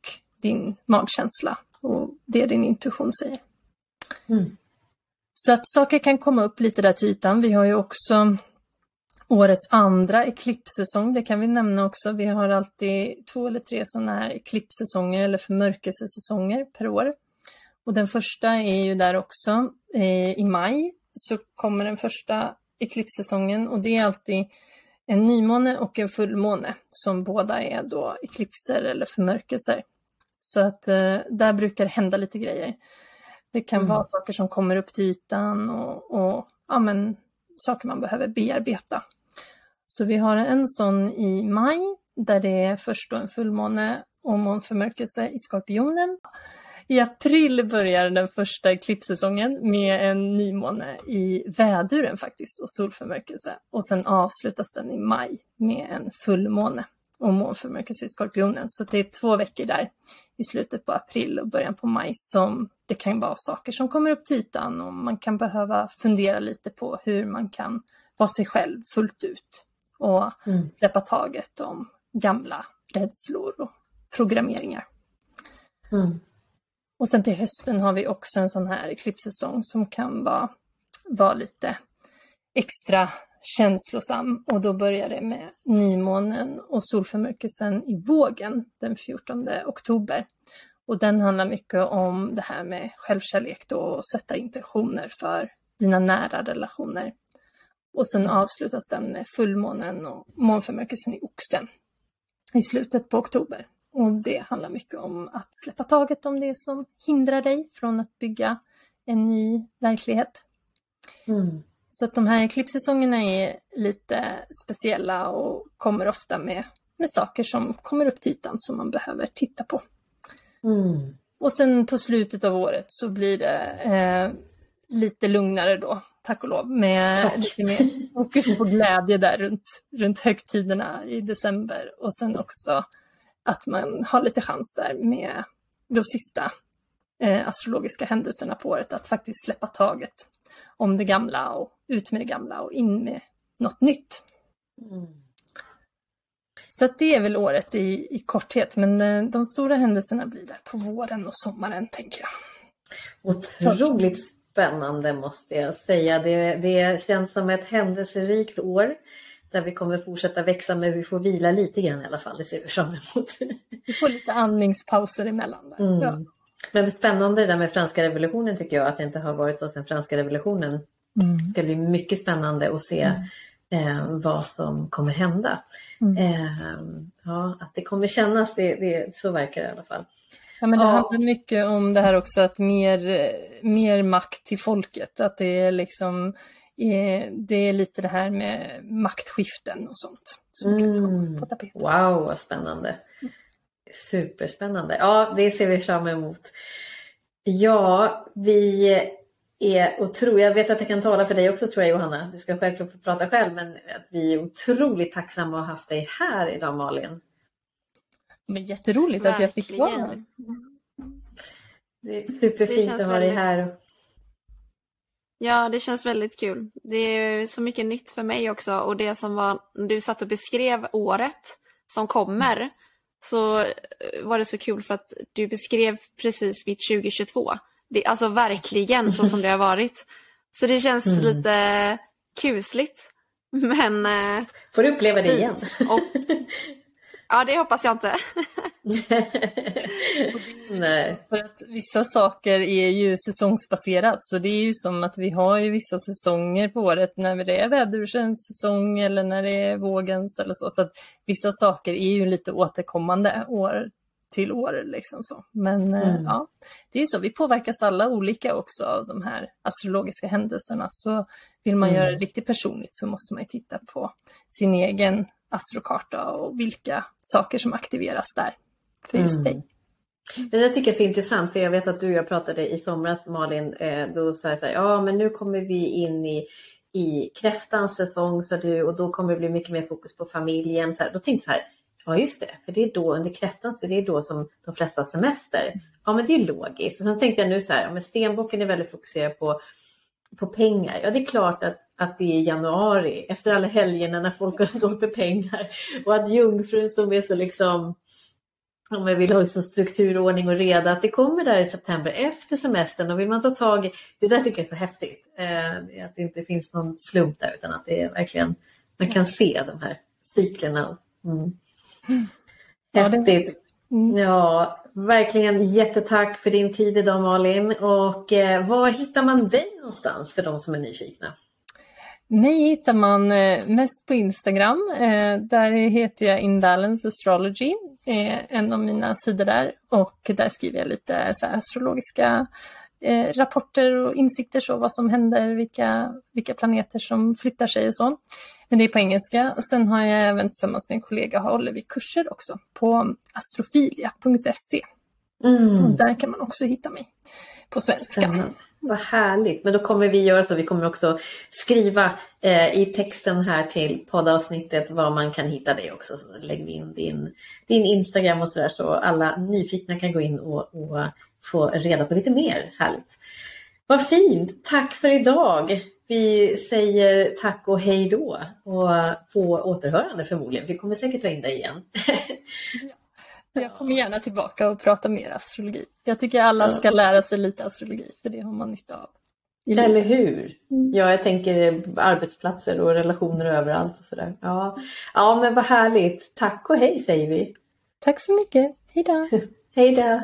din magkänsla och det din intuition säger. Mm. Så att saker kan komma upp lite där till ytan. Vi har ju också årets andra eklipssäsong, det kan vi nämna också. Vi har alltid två eller tre sådana här eklipssäsonger eller förmörkelsesäsonger per år. Och den första är ju där också. Eh, I maj så kommer den första eklipssäsongen och det är alltid en nymåne och en fullmåne som båda är då eklipser eller förmörkelser. Så att eh, där brukar det hända lite grejer. Det kan mm. vara saker som kommer upp till ytan och, och ja, men, saker man behöver bearbeta. Så vi har en sån i maj där det är först då en fullmåne och månförmörkelse i Skorpionen. I april börjar den första eklipssäsongen med en nymåne i väduren faktiskt och solförmörkelse. Och sen avslutas den i maj med en fullmåne och månförmörkelse i Skorpionen. Så det är två veckor där i slutet på april och början på maj som det kan vara saker som kommer upp till ytan och man kan behöva fundera lite på hur man kan vara sig själv fullt ut och mm. släppa taget om gamla rädslor och programmeringar. Mm. Och sen till hösten har vi också en sån här eklipssäsong som kan vara, vara lite extra känslosam och då börjar det med nymånen och solförmörkelsen i vågen den 14 oktober. Och den handlar mycket om det här med självkärlek då och sätta intentioner för dina nära relationer. Och sen avslutas den med fullmånen och månförmörkelsen i oxen i slutet på oktober. Och det handlar mycket om att släppa taget om det som hindrar dig från att bygga en ny verklighet. Mm. Så att de här klippsäsongerna är lite speciella och kommer ofta med, med saker som kommer upp till ytan som man behöver titta på. Mm. Och sen på slutet av året så blir det eh, lite lugnare då, tack och lov, med tack. lite mer fokus på glädje där runt, runt högtiderna i december. Och sen också att man har lite chans där med de sista eh, astrologiska händelserna på året att faktiskt släppa taget om det gamla och ut med det gamla och in med något nytt. Mm. Så det är väl året i, i korthet, men eh, de stora händelserna blir där på våren och sommaren tänker jag. Otroligt spännande måste jag säga. Det, det känns som ett händelserikt år där vi kommer fortsätta växa men vi får vila lite grann i alla fall. Det ser vi fram emot. Vi får lite andningspauser emellan. Där. Mm. Ja. Men spännande det där med franska revolutionen tycker jag att det inte har varit så sedan franska revolutionen. Mm. Det ska bli mycket spännande att se mm. eh, vad som kommer hända. Mm. Eh, ja, att det kommer kännas, det, det, så verkar det i alla fall. Ja, men det ja. handlar mycket om det här också att mer, mer makt till folket. Att det är liksom det är lite det här med maktskiften och sånt som mm. kan på tapeten. Wow, vad spännande. Superspännande. Ja, det ser vi fram emot. Ja, vi är otroligt, jag vet att jag kan tala för dig också tror jag Johanna, du ska självklart få prata själv, men att vi är otroligt tacksamma att ha haft dig här idag Malin. Men jätteroligt Verkligen. att jag fick vara här. Det är superfint det att ha dig här. Ja, det känns väldigt kul. Det är så mycket nytt för mig också och det som var, du satt och beskrev året som kommer så eh, var det så kul för att du beskrev precis mitt 2022. Det, alltså verkligen så som det har varit. Så det känns mm. lite kusligt. Men... Eh, Får du uppleva det igen? Och, Ja, det hoppas jag inte. Nej. För att vissa saker är ju säsongsbaserat, så det är ju som att vi har ju vissa säsonger på året när det är vädursens säsong eller när det är vågens eller så. Så att vissa saker är ju lite återkommande år till år. Liksom så. Men eh, mm. ja, det är ju så, vi påverkas alla olika också av de här astrologiska händelserna. Så vill man mm. göra det riktigt personligt så måste man titta på sin egen astrokarta och vilka saker som aktiveras där för just mm. dig. Men det tycker jag är så intressant för jag vet att du och jag pratade i somras Malin, eh, då sa jag så här, ja men nu kommer vi in i, i kräftans säsong så du, och då kommer det bli mycket mer fokus på familjen. Så här, då tänkte jag så här, ja just det, för det är då under kräftan, för det är då som de flesta semester. Ja men det är logiskt. Och sen tänkte jag nu så här, ja, men stenbocken är väldigt fokuserad på på pengar. Ja, det är klart att, att det är januari efter alla helgerna när folk har dåligt med pengar och att jungfrun som är så liksom om jag vill ha liksom struktur, ordning och reda, att det kommer där i september efter semestern och vill man ta tag i, det där tycker jag är så häftigt, eh, att det inte finns någon slump där utan att det är verkligen, man kan se de här cyklerna. Mm. Häftigt. Mm. Ja, verkligen jättetack för din tid idag Malin. Och eh, var hittar man dig någonstans för de som är nyfikna? Mig hittar man eh, mest på Instagram. Eh, där heter jag Inbalance Astrology, en av mina sidor där. Och där skriver jag lite så astrologiska eh, rapporter och insikter, så vad som händer, vilka, vilka planeter som flyttar sig och så. Men det är på engelska. Sen har jag även tillsammans med en kollega håller vi kurser också på astrofilia.se. Mm. Där kan man också hitta mig på svenska. Spännande. Vad härligt, men då kommer vi göra så. Vi kommer också skriva eh, i texten här till poddavsnittet var man kan hitta dig också. Så lägger vi in din, din Instagram och så där så alla nyfikna kan gå in och, och få reda på lite mer. Härligt. Vad fint! Tack för idag! Vi säger tack och hej då och på återhörande förmodligen. Vi kommer säkert ta in dig igen. Jag kommer gärna tillbaka och prata mer astrologi. Jag tycker alla ska lära sig lite astrologi, för det har man nytta av. Eller hur? Mm. Ja, jag tänker arbetsplatser och relationer överallt och sådär. Ja. ja, men vad härligt. Tack och hej säger vi. Tack så mycket. Hej då. hej då.